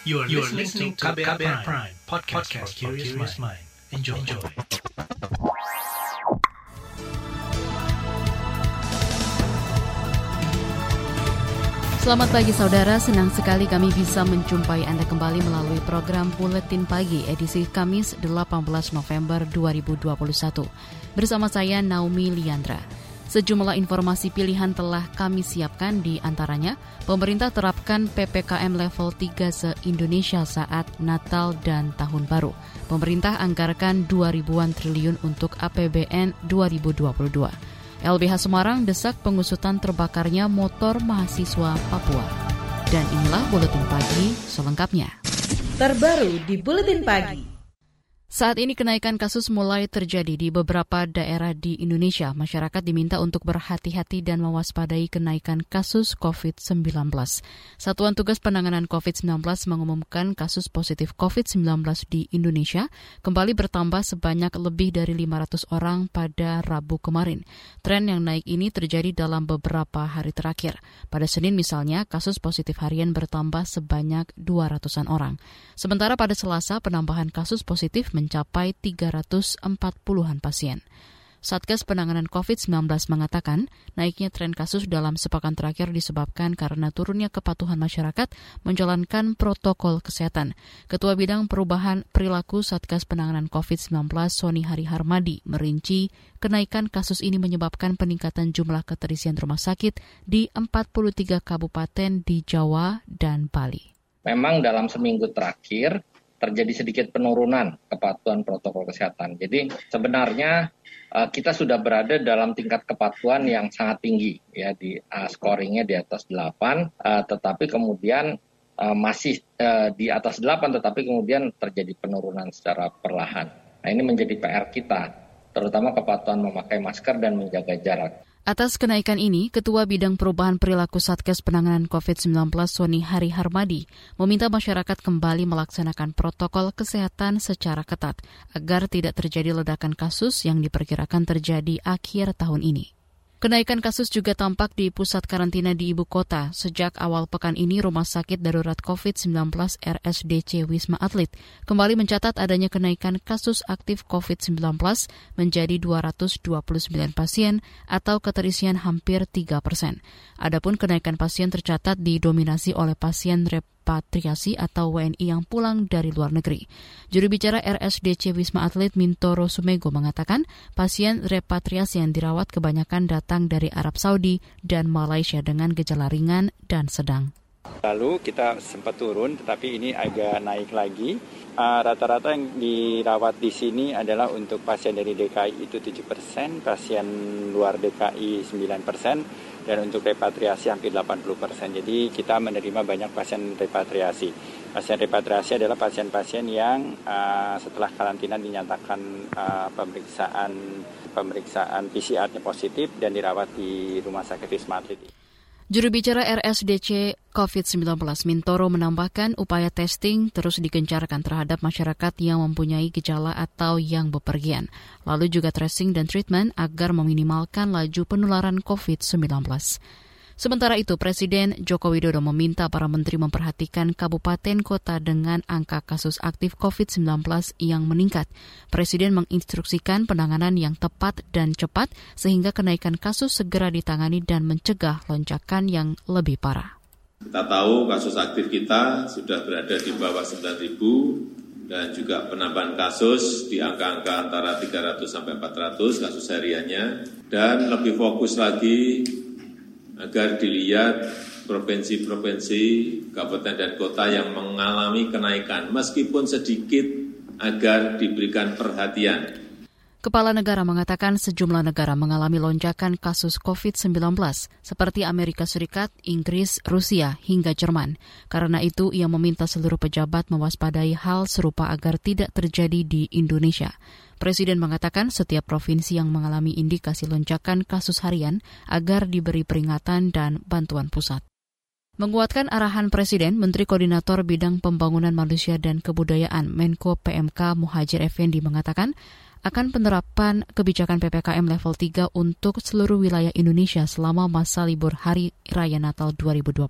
You are, you are listening to KBR, Prime, Prime podcast, podcast for curious mind. Enjoy. Enjoy. Selamat pagi saudara, senang sekali kami bisa menjumpai Anda kembali melalui program Buletin Pagi edisi Kamis 18 November 2021. Bersama saya Naomi Liandra. Sejumlah informasi pilihan telah kami siapkan di antaranya, pemerintah terapkan PPKM level 3 se-Indonesia saat Natal dan Tahun Baru. Pemerintah anggarkan 2 ribuan triliun untuk APBN 2022. LBH Semarang desak pengusutan terbakarnya motor mahasiswa Papua. Dan inilah Buletin Pagi selengkapnya. Terbaru di Buletin Pagi. Saat ini kenaikan kasus mulai terjadi di beberapa daerah di Indonesia. Masyarakat diminta untuk berhati-hati dan mewaspadai kenaikan kasus COVID-19. Satuan Tugas Penanganan COVID-19 mengumumkan kasus positif COVID-19 di Indonesia kembali bertambah sebanyak lebih dari 500 orang pada Rabu kemarin. Tren yang naik ini terjadi dalam beberapa hari terakhir. Pada Senin misalnya, kasus positif harian bertambah sebanyak 200-an orang. Sementara pada Selasa, penambahan kasus positif mencapai 340-an pasien. Satgas Penanganan COVID-19 mengatakan naiknya tren kasus dalam sepekan terakhir disebabkan karena turunnya kepatuhan masyarakat menjalankan protokol kesehatan. Ketua Bidang Perubahan Perilaku Satgas Penanganan COVID-19 Sony Hari Harmadi merinci kenaikan kasus ini menyebabkan peningkatan jumlah keterisian rumah sakit di 43 kabupaten di Jawa dan Bali. Memang dalam seminggu terakhir terjadi sedikit penurunan kepatuhan protokol kesehatan. Jadi sebenarnya uh, kita sudah berada dalam tingkat kepatuhan yang sangat tinggi ya di uh, scoringnya di atas 8 uh, tetapi kemudian uh, masih uh, di atas 8 tetapi kemudian terjadi penurunan secara perlahan. Nah ini menjadi PR kita terutama kepatuhan memakai masker dan menjaga jarak. Atas kenaikan ini, Ketua Bidang Perubahan Perilaku Satgas Penanganan COVID-19 Sony Hari Harmadi meminta masyarakat kembali melaksanakan protokol kesehatan secara ketat agar tidak terjadi ledakan kasus yang diperkirakan terjadi akhir tahun ini. Kenaikan kasus juga tampak di pusat karantina di ibu kota. Sejak awal pekan ini, Rumah Sakit Darurat COVID-19 RSDC Wisma Atlet kembali mencatat adanya kenaikan kasus aktif COVID-19 menjadi 229 pasien atau keterisian hampir 3 persen. Adapun kenaikan pasien tercatat didominasi oleh pasien rep repatriasi atau WNI yang pulang dari luar negeri. Juru bicara RSDC Wisma Atlet Mintoro Sumego mengatakan pasien repatriasi yang dirawat kebanyakan datang dari Arab Saudi dan Malaysia dengan gejala ringan dan sedang. Lalu kita sempat turun, tetapi ini agak naik lagi. Ah, rata-rata uh, yang dirawat di sini adalah untuk pasien dari DKI itu 7 persen, pasien luar DKI 9 persen, dan untuk repatriasi hampir 80 persen. Jadi kita menerima banyak pasien repatriasi. Pasien repatriasi adalah pasien-pasien yang uh, setelah karantina dinyatakan uh, pemeriksaan pemeriksaan PCR-nya positif dan dirawat di Rumah Sakit Wisma Atlet. Juru bicara RSDC COVID-19 Mintoro menambahkan upaya testing terus digencarkan terhadap masyarakat yang mempunyai gejala atau yang bepergian, lalu juga tracing dan treatment agar meminimalkan laju penularan COVID-19. Sementara itu, Presiden Joko Widodo meminta para menteri memperhatikan kabupaten kota dengan angka kasus aktif COVID-19 yang meningkat. Presiden menginstruksikan penanganan yang tepat dan cepat sehingga kenaikan kasus segera ditangani dan mencegah lonjakan yang lebih parah. Kita tahu kasus aktif kita sudah berada di bawah 9 ribu dan juga penambahan kasus di angka-angka antara 300 sampai 400 kasus hariannya dan lebih fokus lagi agar dilihat provinsi-provinsi, kabupaten dan kota yang mengalami kenaikan, meskipun sedikit, agar diberikan perhatian. Kepala negara mengatakan sejumlah negara mengalami lonjakan kasus COVID-19 seperti Amerika Serikat, Inggris, Rusia, hingga Jerman. Karena itu, ia meminta seluruh pejabat mewaspadai hal serupa agar tidak terjadi di Indonesia. Presiden mengatakan setiap provinsi yang mengalami indikasi lonjakan kasus harian agar diberi peringatan dan bantuan pusat. Menguatkan arahan Presiden, Menteri Koordinator Bidang Pembangunan Manusia dan Kebudayaan Menko PMK Muhajir Effendi mengatakan akan penerapan kebijakan PPKM level 3 untuk seluruh wilayah Indonesia selama masa libur Hari Raya Natal 2021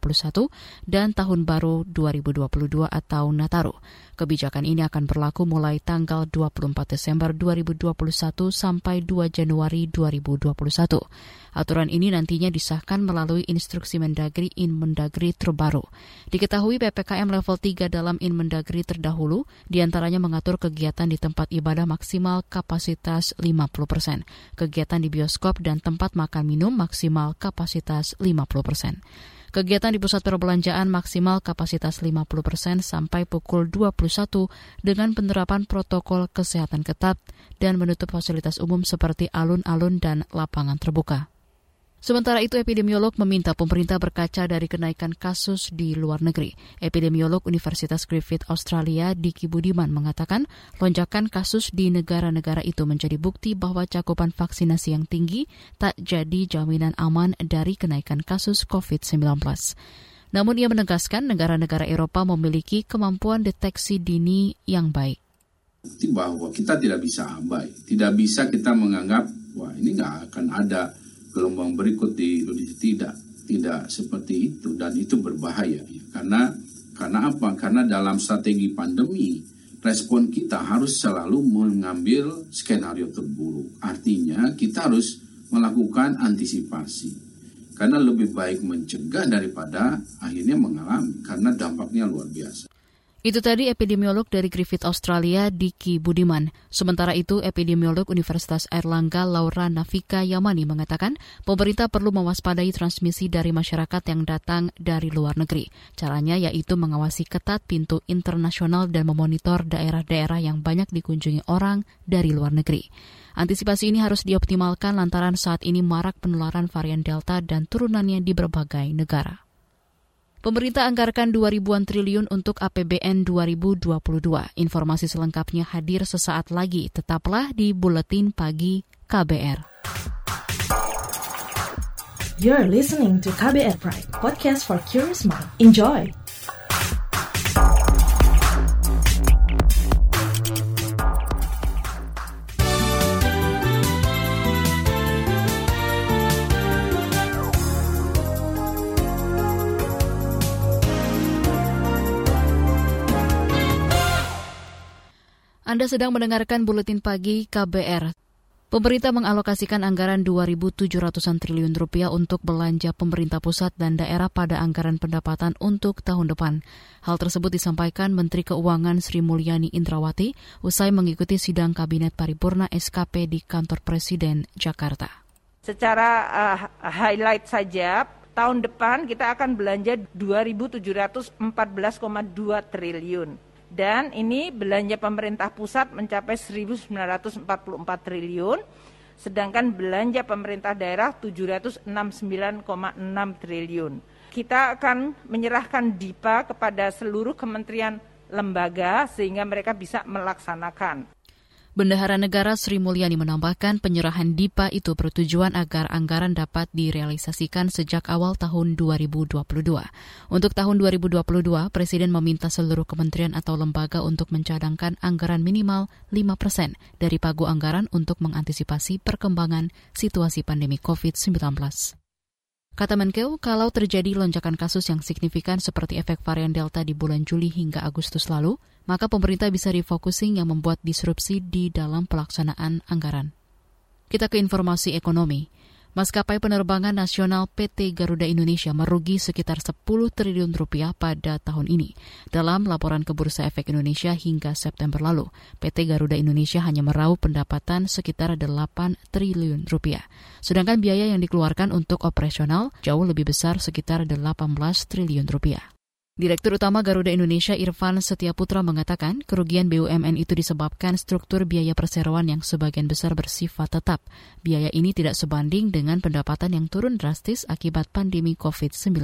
dan Tahun Baru 2022 atau Nataru. Kebijakan ini akan berlaku mulai tanggal 24 Desember 2021 sampai 2 Januari 2021. Aturan ini nantinya disahkan melalui instruksi Mendagri in Mendagri terbaru. Diketahui PPKM level 3 dalam in Mendagri terdahulu di antaranya mengatur kegiatan di tempat ibadah maksimal kapasitas 50 persen, kegiatan di bioskop dan tempat makan minum maksimal kapasitas 50 persen. Kegiatan di pusat perbelanjaan maksimal kapasitas 50 persen sampai pukul 21 dengan penerapan protokol kesehatan ketat dan menutup fasilitas umum seperti alun-alun dan lapangan terbuka. Sementara itu, epidemiolog meminta pemerintah berkaca dari kenaikan kasus di luar negeri. Epidemiolog Universitas Griffith Australia, Diki Budiman, mengatakan lonjakan kasus di negara-negara itu menjadi bukti bahwa cakupan vaksinasi yang tinggi tak jadi jaminan aman dari kenaikan kasus COVID-19. Namun ia menegaskan negara-negara Eropa memiliki kemampuan deteksi dini yang baik. Bahwa kita tidak bisa abai, tidak bisa kita menganggap, wah ini nggak akan ada gelombang berikut di Indonesia tidak tidak seperti itu. Dan itu berbahaya ya. karena karena apa? Karena dalam strategi pandemi respon kita harus selalu mengambil skenario terburuk. Artinya kita harus melakukan antisipasi. Karena lebih baik mencegah daripada akhirnya mengalami karena dampaknya luar biasa itu tadi epidemiolog dari Griffith Australia, Diki Budiman. Sementara itu, epidemiolog Universitas Airlangga Laura Navika Yamani mengatakan pemerintah perlu mewaspadai transmisi dari masyarakat yang datang dari luar negeri. Caranya yaitu mengawasi ketat pintu internasional dan memonitor daerah-daerah yang banyak dikunjungi orang dari luar negeri. Antisipasi ini harus dioptimalkan lantaran saat ini marak penularan varian Delta dan turunannya di berbagai negara. Pemerintah anggarkan 2 ribuan triliun untuk APBN 2022. Informasi selengkapnya hadir sesaat lagi. Tetaplah di Buletin Pagi KBR. You're listening to KBR Pride, podcast for curious mind. Enjoy! Anda sedang mendengarkan buletin pagi KBR. Pemerintah mengalokasikan anggaran 2.700-an triliun rupiah untuk belanja pemerintah pusat dan daerah pada anggaran pendapatan untuk tahun depan. Hal tersebut disampaikan Menteri Keuangan Sri Mulyani Indrawati usai mengikuti sidang Kabinet Paripurna SKP di kantor Presiden Jakarta. Secara uh, highlight saja, tahun depan kita akan belanja 2.714,2 triliun dan ini belanja pemerintah pusat mencapai 1.944 triliun, sedangkan belanja pemerintah daerah 769,6 triliun. Kita akan menyerahkan DIPA kepada seluruh kementerian lembaga sehingga mereka bisa melaksanakan. Bendahara Negara Sri Mulyani menambahkan penyerahan DIPA itu bertujuan agar anggaran dapat direalisasikan sejak awal tahun 2022. Untuk tahun 2022, Presiden meminta seluruh kementerian atau lembaga untuk mencadangkan anggaran minimal 5 persen dari pagu anggaran untuk mengantisipasi perkembangan situasi pandemi COVID-19. Kata Menkeu, kalau terjadi lonjakan kasus yang signifikan seperti efek varian Delta di bulan Juli hingga Agustus lalu, maka pemerintah bisa refocusing yang membuat disrupsi di dalam pelaksanaan anggaran. Kita ke informasi ekonomi. Maskapai penerbangan nasional PT Garuda Indonesia merugi sekitar 10 triliun rupiah pada tahun ini. Dalam laporan ke Bursa Efek Indonesia hingga September lalu, PT Garuda Indonesia hanya meraup pendapatan sekitar 8 triliun rupiah. Sedangkan biaya yang dikeluarkan untuk operasional jauh lebih besar sekitar 18 triliun rupiah. Direktur Utama Garuda Indonesia Irfan Setiaputra mengatakan kerugian BUMN itu disebabkan struktur biaya perseroan yang sebagian besar bersifat tetap. Biaya ini tidak sebanding dengan pendapatan yang turun drastis akibat pandemi COVID-19.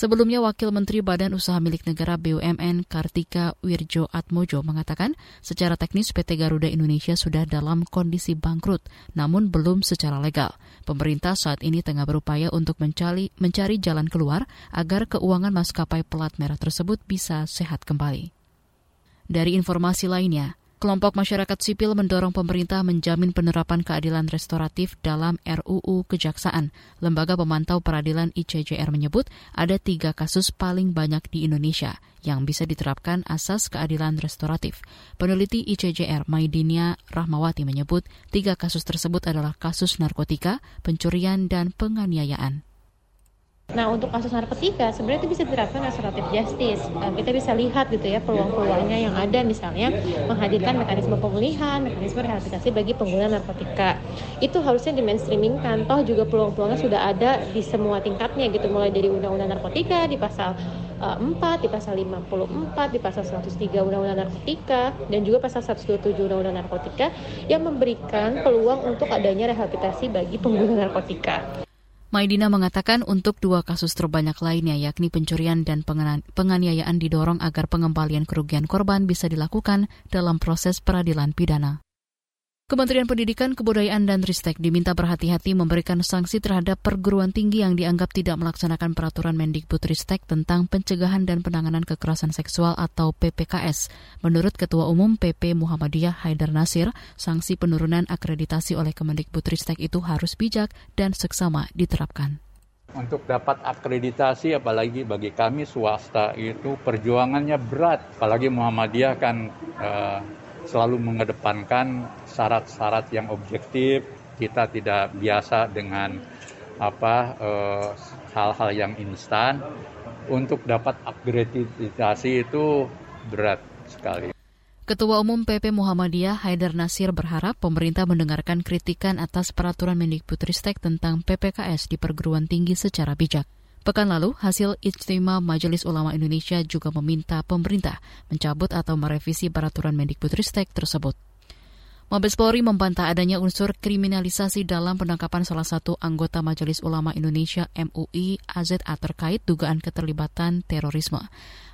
Sebelumnya, Wakil Menteri Badan Usaha Milik Negara BUMN Kartika Wirjo Atmojo mengatakan secara teknis PT Garuda Indonesia sudah dalam kondisi bangkrut, namun belum secara legal. Pemerintah saat ini tengah berupaya untuk mencari, mencari jalan keluar agar keuangan maskapai pelat merah tersebut bisa sehat kembali. Dari informasi lainnya, Kelompok masyarakat sipil mendorong pemerintah menjamin penerapan keadilan restoratif dalam RUU Kejaksaan. Lembaga Pemantau Peradilan ICJR menyebut ada tiga kasus paling banyak di Indonesia yang bisa diterapkan asas keadilan restoratif. Peneliti ICJR Maidinia Rahmawati menyebut tiga kasus tersebut adalah kasus narkotika, pencurian, dan penganiayaan. Nah untuk kasus narkotika sebenarnya itu bisa diterapkan restoratif justice. Uh, kita bisa lihat gitu ya peluang-peluangnya yang ada misalnya menghadirkan mekanisme pemulihan, mekanisme rehabilitasi bagi pengguna narkotika. Itu harusnya di mainstreamingkan. Toh juga peluang-peluangnya sudah ada di semua tingkatnya gitu mulai dari undang-undang narkotika di pasal uh, 4, di pasal 54, di pasal 103 Undang-Undang Narkotika dan juga pasal 127 Undang-Undang Narkotika yang memberikan peluang untuk adanya rehabilitasi bagi pengguna narkotika. Maidina mengatakan untuk dua kasus terbanyak lainnya yakni pencurian dan penganiayaan didorong agar pengembalian kerugian korban bisa dilakukan dalam proses peradilan pidana. Kementerian Pendidikan, Kebudayaan, dan Ristek diminta berhati-hati memberikan sanksi terhadap perguruan tinggi yang dianggap tidak melaksanakan peraturan Mendikbudristek tentang pencegahan dan penanganan kekerasan seksual atau PPKS. Menurut Ketua Umum PP Muhammadiyah Haidar Nasir, sanksi penurunan akreditasi oleh Kemendikbudristek itu harus bijak dan seksama diterapkan. Untuk dapat akreditasi apalagi bagi kami swasta itu perjuangannya berat. Apalagi Muhammadiyah kan uh, selalu mengedepankan syarat-syarat yang objektif. Kita tidak biasa dengan apa eh, hal-hal yang instan. Untuk dapat akreditasi itu berat sekali. Ketua Umum PP Muhammadiyah Haidar Nasir berharap pemerintah mendengarkan kritikan atas peraturan Mendikbudristek tentang PPKS di perguruan tinggi secara bijak. Pekan lalu, hasil Ijtima Majelis Ulama Indonesia juga meminta pemerintah mencabut atau merevisi peraturan Mendikbudristek tersebut. Mabes Polri membantah adanya unsur kriminalisasi dalam penangkapan salah satu anggota Majelis Ulama Indonesia MUI AZA terkait dugaan keterlibatan terorisme.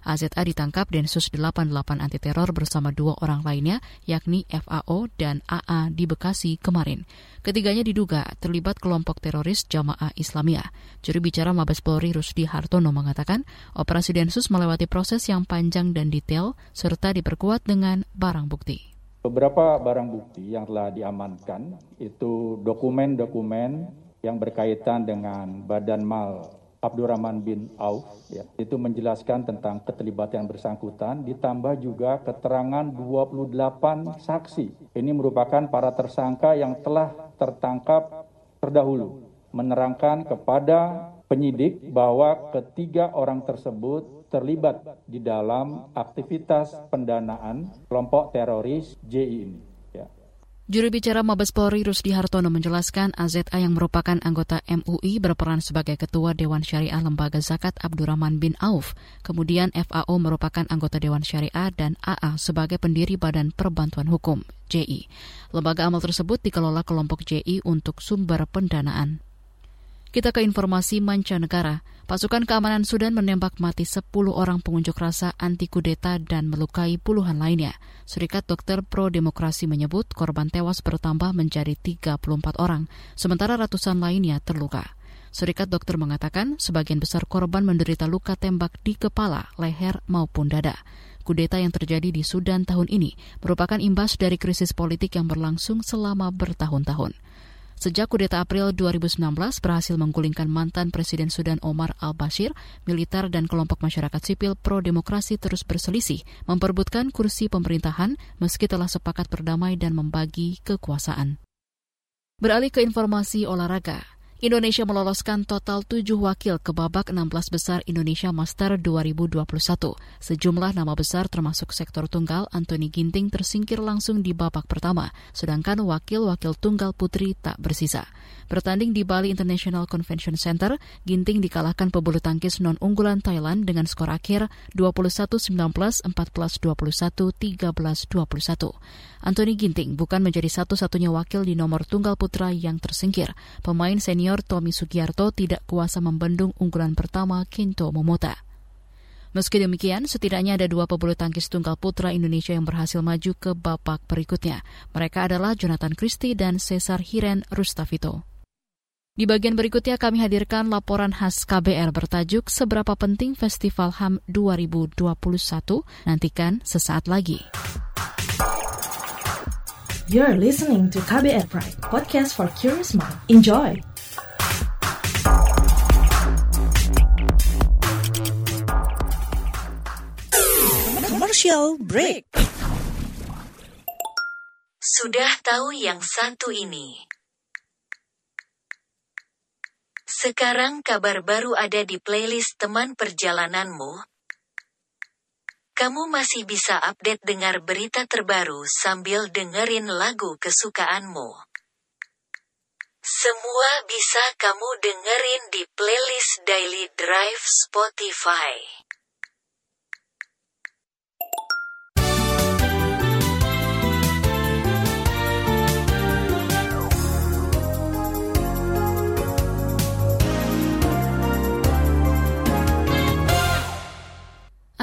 AZA ditangkap Densus 88 anti teror bersama dua orang lainnya yakni FAO dan AA di Bekasi kemarin. Ketiganya diduga terlibat kelompok teroris Jamaah Islamiyah. Juru bicara Mabes Polri Rusdi Hartono mengatakan operasi Densus melewati proses yang panjang dan detail serta diperkuat dengan barang bukti. Beberapa barang bukti yang telah diamankan itu dokumen-dokumen yang berkaitan dengan Badan Mal Abdurrahman bin Auf ya, itu menjelaskan tentang keterlibatan bersangkutan ditambah juga keterangan 28 saksi. Ini merupakan para tersangka yang telah tertangkap terdahulu menerangkan kepada penyidik bahwa ketiga orang tersebut terlibat di dalam aktivitas pendanaan kelompok teroris JI ini. Ya. Juru bicara Mabes Polri Rusdi Hartono menjelaskan AZA yang merupakan anggota MUI berperan sebagai Ketua Dewan Syariah Lembaga Zakat Abdurrahman bin Auf. Kemudian FAO merupakan anggota Dewan Syariah dan AA sebagai pendiri Badan Perbantuan Hukum JI. Lembaga amal tersebut dikelola kelompok JI untuk sumber pendanaan. Kita ke informasi mancanegara. Pasukan keamanan Sudan menembak mati 10 orang pengunjuk rasa anti kudeta dan melukai puluhan lainnya. Serikat Dokter Pro Demokrasi menyebut korban tewas bertambah menjadi 34 orang, sementara ratusan lainnya terluka. Serikat dokter mengatakan sebagian besar korban menderita luka tembak di kepala, leher, maupun dada. Kudeta yang terjadi di Sudan tahun ini merupakan imbas dari krisis politik yang berlangsung selama bertahun-tahun. Sejak kudeta April 2019 berhasil menggulingkan mantan Presiden Sudan Omar al-Bashir, militer dan kelompok masyarakat sipil pro-demokrasi terus berselisih memperebutkan kursi pemerintahan meski telah sepakat berdamai dan membagi kekuasaan. Beralih ke informasi olahraga, Indonesia meloloskan total tujuh wakil ke babak 16 besar Indonesia Master 2021. Sejumlah nama besar termasuk sektor tunggal Anthony Ginting tersingkir langsung di babak pertama, sedangkan wakil-wakil tunggal putri tak bersisa. Bertanding di Bali International Convention Center, Ginting dikalahkan pebulu tangkis non-unggulan Thailand dengan skor akhir 21-19, 14-21, 13-21. Anthony Ginting bukan menjadi satu-satunya wakil di nomor tunggal putra yang tersingkir. Pemain senior Tommy Sugiarto tidak kuasa membendung unggulan pertama Kinto Momota. Meski demikian, setidaknya ada dua pebulu tangkis tunggal putra Indonesia yang berhasil maju ke babak berikutnya. Mereka adalah Jonathan Christie dan Cesar Hiren Rustavito. Di bagian berikutnya kami hadirkan laporan khas KBR bertajuk Seberapa Penting Festival HAM 2021. Nantikan sesaat lagi. You're listening to KBR Pride, podcast for curious mind. Enjoy! Commercial break. Sudah tahu yang satu ini. Sekarang kabar baru ada di playlist teman perjalananmu. Kamu masih bisa update dengar berita terbaru sambil dengerin lagu kesukaanmu. Semua bisa kamu dengerin di playlist Daily Drive Spotify.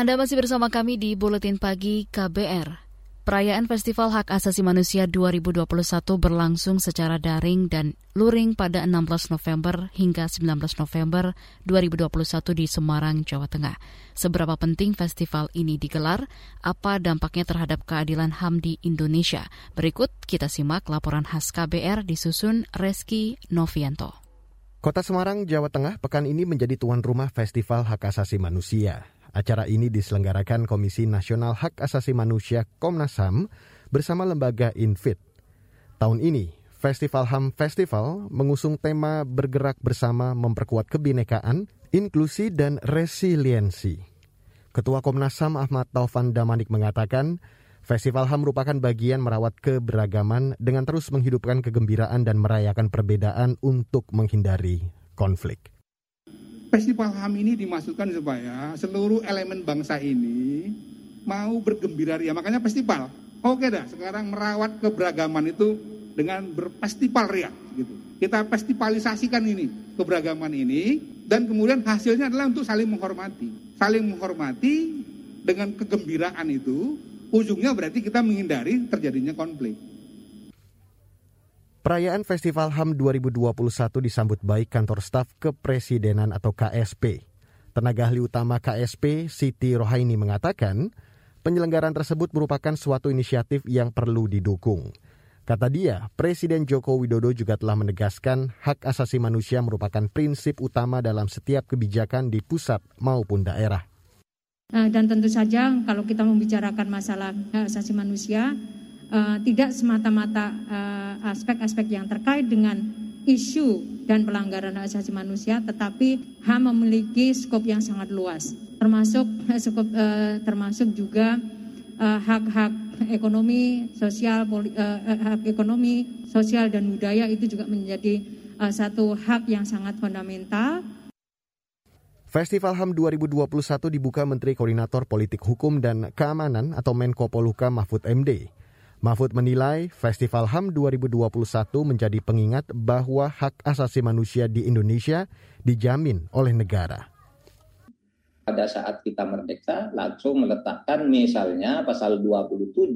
Anda masih bersama kami di Buletin Pagi KBR. Perayaan Festival Hak Asasi Manusia 2021 berlangsung secara daring dan luring pada 16 November hingga 19 November 2021 di Semarang, Jawa Tengah. Seberapa penting festival ini digelar? Apa dampaknya terhadap keadilan HAM di Indonesia? Berikut kita simak laporan khas KBR disusun Reski Novianto. Kota Semarang, Jawa Tengah pekan ini menjadi tuan rumah Festival Hak Asasi Manusia. Acara ini diselenggarakan Komisi Nasional Hak Asasi Manusia Komnas HAM bersama lembaga Infit. Tahun ini, Festival HAM Festival mengusung tema bergerak bersama memperkuat kebinekaan, inklusi, dan resiliensi. Ketua Komnas HAM Ahmad Taufan Damanik mengatakan, Festival HAM merupakan bagian merawat keberagaman dengan terus menghidupkan kegembiraan dan merayakan perbedaan untuk menghindari konflik. Festival HAM ini dimaksudkan supaya seluruh elemen bangsa ini mau bergembira ria. Makanya festival. Oke dah, sekarang merawat keberagaman itu dengan berfestival ria gitu. Kita festivalisasikan ini, keberagaman ini dan kemudian hasilnya adalah untuk saling menghormati. Saling menghormati dengan kegembiraan itu ujungnya berarti kita menghindari terjadinya konflik. Perayaan Festival HAM 2021 disambut baik kantor staf kepresidenan atau KSP. Tenaga ahli utama KSP, Siti Rohaini mengatakan, penyelenggaraan tersebut merupakan suatu inisiatif yang perlu didukung. Kata dia, Presiden Joko Widodo juga telah menegaskan hak asasi manusia merupakan prinsip utama dalam setiap kebijakan di pusat maupun daerah. Dan tentu saja kalau kita membicarakan masalah hak asasi manusia, uh, tidak semata-mata uh, aspek-aspek yang terkait dengan isu dan pelanggaran hak asasi manusia, tetapi HAM memiliki skop yang sangat luas, termasuk skop uh, termasuk juga hak-hak uh, ekonomi, sosial, poli, uh, hak ekonomi, sosial dan budaya itu juga menjadi uh, satu hak yang sangat fundamental. Festival HAM 2021 dibuka Menteri Koordinator Politik Hukum dan Keamanan atau Menko Poluka Mahfud MD. Mahfud menilai Festival HAM 2021 menjadi pengingat bahwa hak asasi manusia di Indonesia dijamin oleh negara. Pada saat kita merdeka langsung meletakkan misalnya pasal 27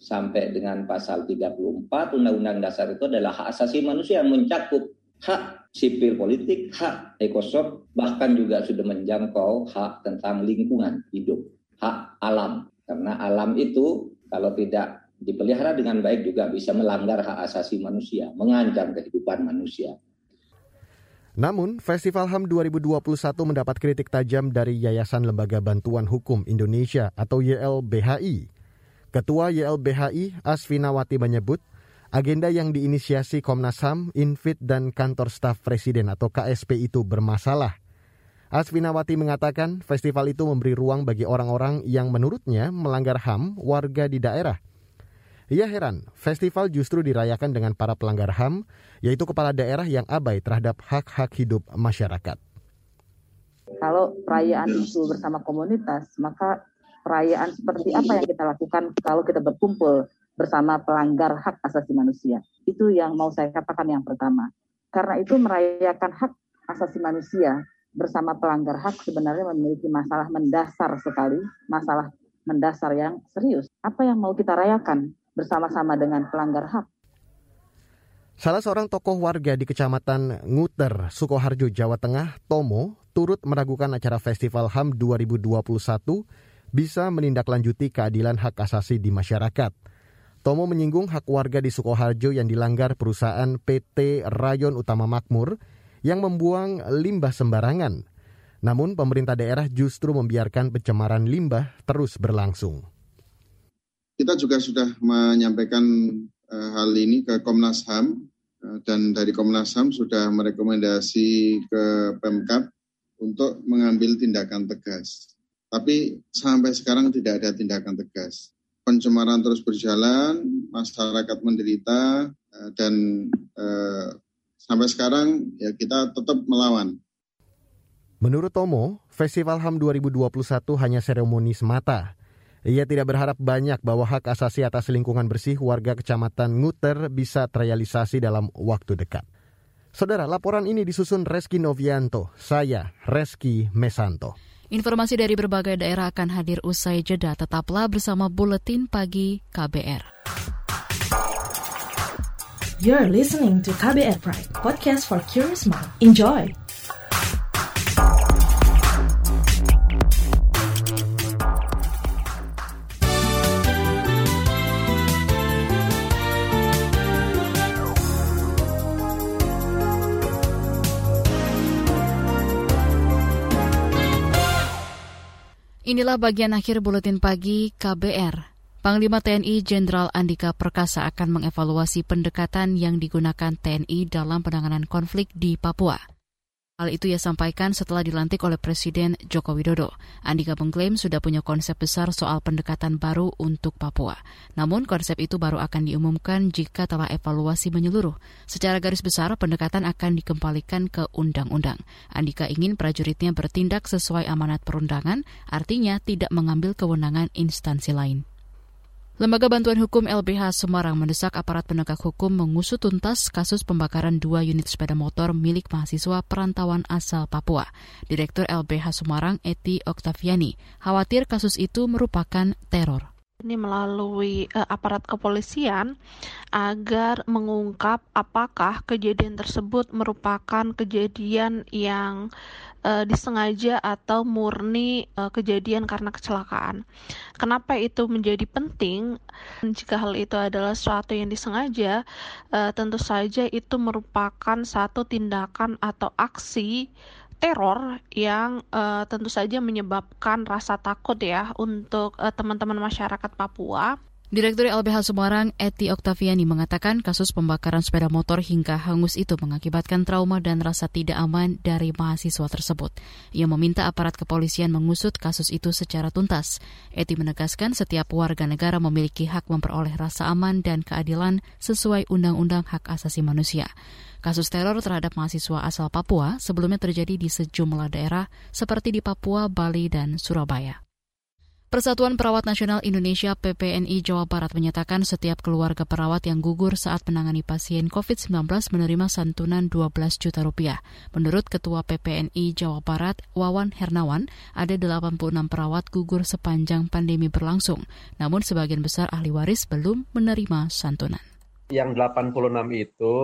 sampai dengan pasal 34 Undang-Undang Dasar itu adalah hak asasi manusia yang mencakup hak sipil politik, hak ekosop, bahkan juga sudah menjangkau hak tentang lingkungan hidup, hak alam. Karena alam itu kalau tidak dipelihara dengan baik juga bisa melanggar hak asasi manusia, mengancam kehidupan manusia. Namun, Festival HAM 2021 mendapat kritik tajam dari Yayasan Lembaga Bantuan Hukum Indonesia atau YLBHI. Ketua YLBHI Asfinawati menyebut, agenda yang diinisiasi Komnas HAM, Infit, dan Kantor Staf Presiden atau KSP itu bermasalah. Asfinawati mengatakan festival itu memberi ruang bagi orang-orang yang menurutnya melanggar HAM warga di daerah – ia heran, festival justru dirayakan dengan para pelanggar HAM, yaitu kepala daerah yang abai terhadap hak-hak hidup masyarakat. Kalau perayaan itu bersama komunitas, maka perayaan seperti apa yang kita lakukan kalau kita berkumpul bersama pelanggar hak asasi manusia? Itu yang mau saya katakan yang pertama. Karena itu merayakan hak asasi manusia bersama pelanggar hak sebenarnya memiliki masalah mendasar sekali, masalah mendasar yang serius. Apa yang mau kita rayakan? Bersama-sama dengan pelanggar HAM. Salah seorang tokoh warga di Kecamatan Nguter, Sukoharjo, Jawa Tengah, Tomo, turut meragukan acara Festival HAM 2021 bisa menindaklanjuti keadilan hak asasi di masyarakat. Tomo menyinggung hak warga di Sukoharjo yang dilanggar perusahaan PT Rayon Utama Makmur yang membuang limbah sembarangan. Namun pemerintah daerah justru membiarkan pencemaran limbah terus berlangsung. Kita juga sudah menyampaikan uh, hal ini ke Komnas HAM uh, dan dari Komnas HAM sudah merekomendasi ke Pemkap untuk mengambil tindakan tegas. Tapi sampai sekarang tidak ada tindakan tegas pencemaran terus berjalan, masyarakat menderita, eh, dan eh, sampai sekarang ya kita tetap melawan. Menurut Tomo, Festival HAM 2021 hanya seremoni semata. Ia tidak berharap banyak bahwa hak asasi atas lingkungan bersih warga Kecamatan Nguter bisa terrealisasi dalam waktu dekat. Saudara, laporan ini disusun Reski Novianto, saya Reski Mesanto. Informasi dari berbagai daerah akan hadir usai jeda. Tetaplah bersama Buletin Pagi KBR. You're listening to KBR Pride, podcast for curious mind. Enjoy! Inilah bagian akhir buletin pagi KBR. Panglima TNI Jenderal Andika Perkasa akan mengevaluasi pendekatan yang digunakan TNI dalam penanganan konflik di Papua. Hal itu ia sampaikan setelah dilantik oleh Presiden Joko Widodo. Andika mengklaim sudah punya konsep besar soal pendekatan baru untuk Papua. Namun konsep itu baru akan diumumkan jika telah evaluasi menyeluruh. Secara garis besar, pendekatan akan dikembalikan ke undang-undang. Andika ingin prajuritnya bertindak sesuai amanat perundangan, artinya tidak mengambil kewenangan instansi lain. Lembaga Bantuan Hukum LBH Semarang mendesak aparat penegak hukum mengusut tuntas kasus pembakaran dua unit sepeda motor milik mahasiswa perantauan asal Papua. Direktur LBH Semarang Eti Oktaviani khawatir kasus itu merupakan teror ini melalui uh, aparat kepolisian agar mengungkap apakah kejadian tersebut merupakan kejadian yang uh, disengaja atau murni uh, kejadian karena kecelakaan. Kenapa itu menjadi penting? Jika hal itu adalah sesuatu yang disengaja, uh, tentu saja itu merupakan satu tindakan atau aksi teror yang uh, tentu saja menyebabkan rasa takut ya untuk uh, teman-teman masyarakat Papua. Direktur LBH Semarang, Eti Oktaviani mengatakan kasus pembakaran sepeda motor hingga hangus itu mengakibatkan trauma dan rasa tidak aman dari mahasiswa tersebut. Ia meminta aparat kepolisian mengusut kasus itu secara tuntas. Eti menegaskan setiap warga negara memiliki hak memperoleh rasa aman dan keadilan sesuai Undang-Undang Hak Asasi Manusia. Kasus teror terhadap mahasiswa asal Papua sebelumnya terjadi di sejumlah daerah seperti di Papua, Bali, dan Surabaya. Persatuan Perawat Nasional Indonesia PPNI Jawa Barat menyatakan setiap keluarga perawat yang gugur saat menangani pasien COVID-19 menerima santunan 12 juta rupiah. Menurut Ketua PPNI Jawa Barat, Wawan Hernawan, ada 86 perawat gugur sepanjang pandemi berlangsung, namun sebagian besar ahli waris belum menerima santunan. Yang 86 itu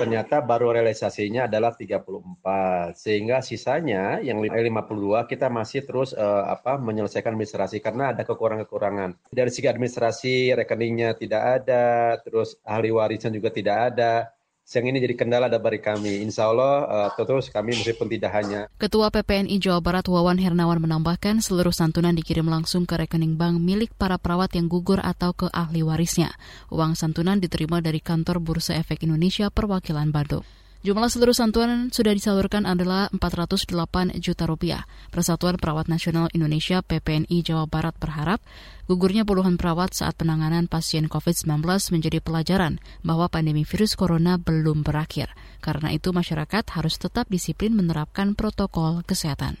ternyata baru realisasinya adalah 34. Sehingga sisanya yang 52 kita masih terus uh, apa menyelesaikan administrasi karena ada kekurangan-kekurangan. Dari segi administrasi rekeningnya tidak ada, terus ahli warisan juga tidak ada yang ini jadi kendala dari kami. Insya Allah uh, terus kami meskipun tidak hanya. Ketua PPNI Jawa Barat Wawan Hernawan menambahkan seluruh santunan dikirim langsung ke rekening bank milik para perawat yang gugur atau ke ahli warisnya. Uang santunan diterima dari kantor Bursa Efek Indonesia perwakilan Bandung. Jumlah seluruh santunan sudah disalurkan adalah 408 juta rupiah. Persatuan Perawat Nasional Indonesia PPNI Jawa Barat berharap gugurnya puluhan perawat saat penanganan pasien COVID-19 menjadi pelajaran bahwa pandemi virus corona belum berakhir. Karena itu masyarakat harus tetap disiplin menerapkan protokol kesehatan.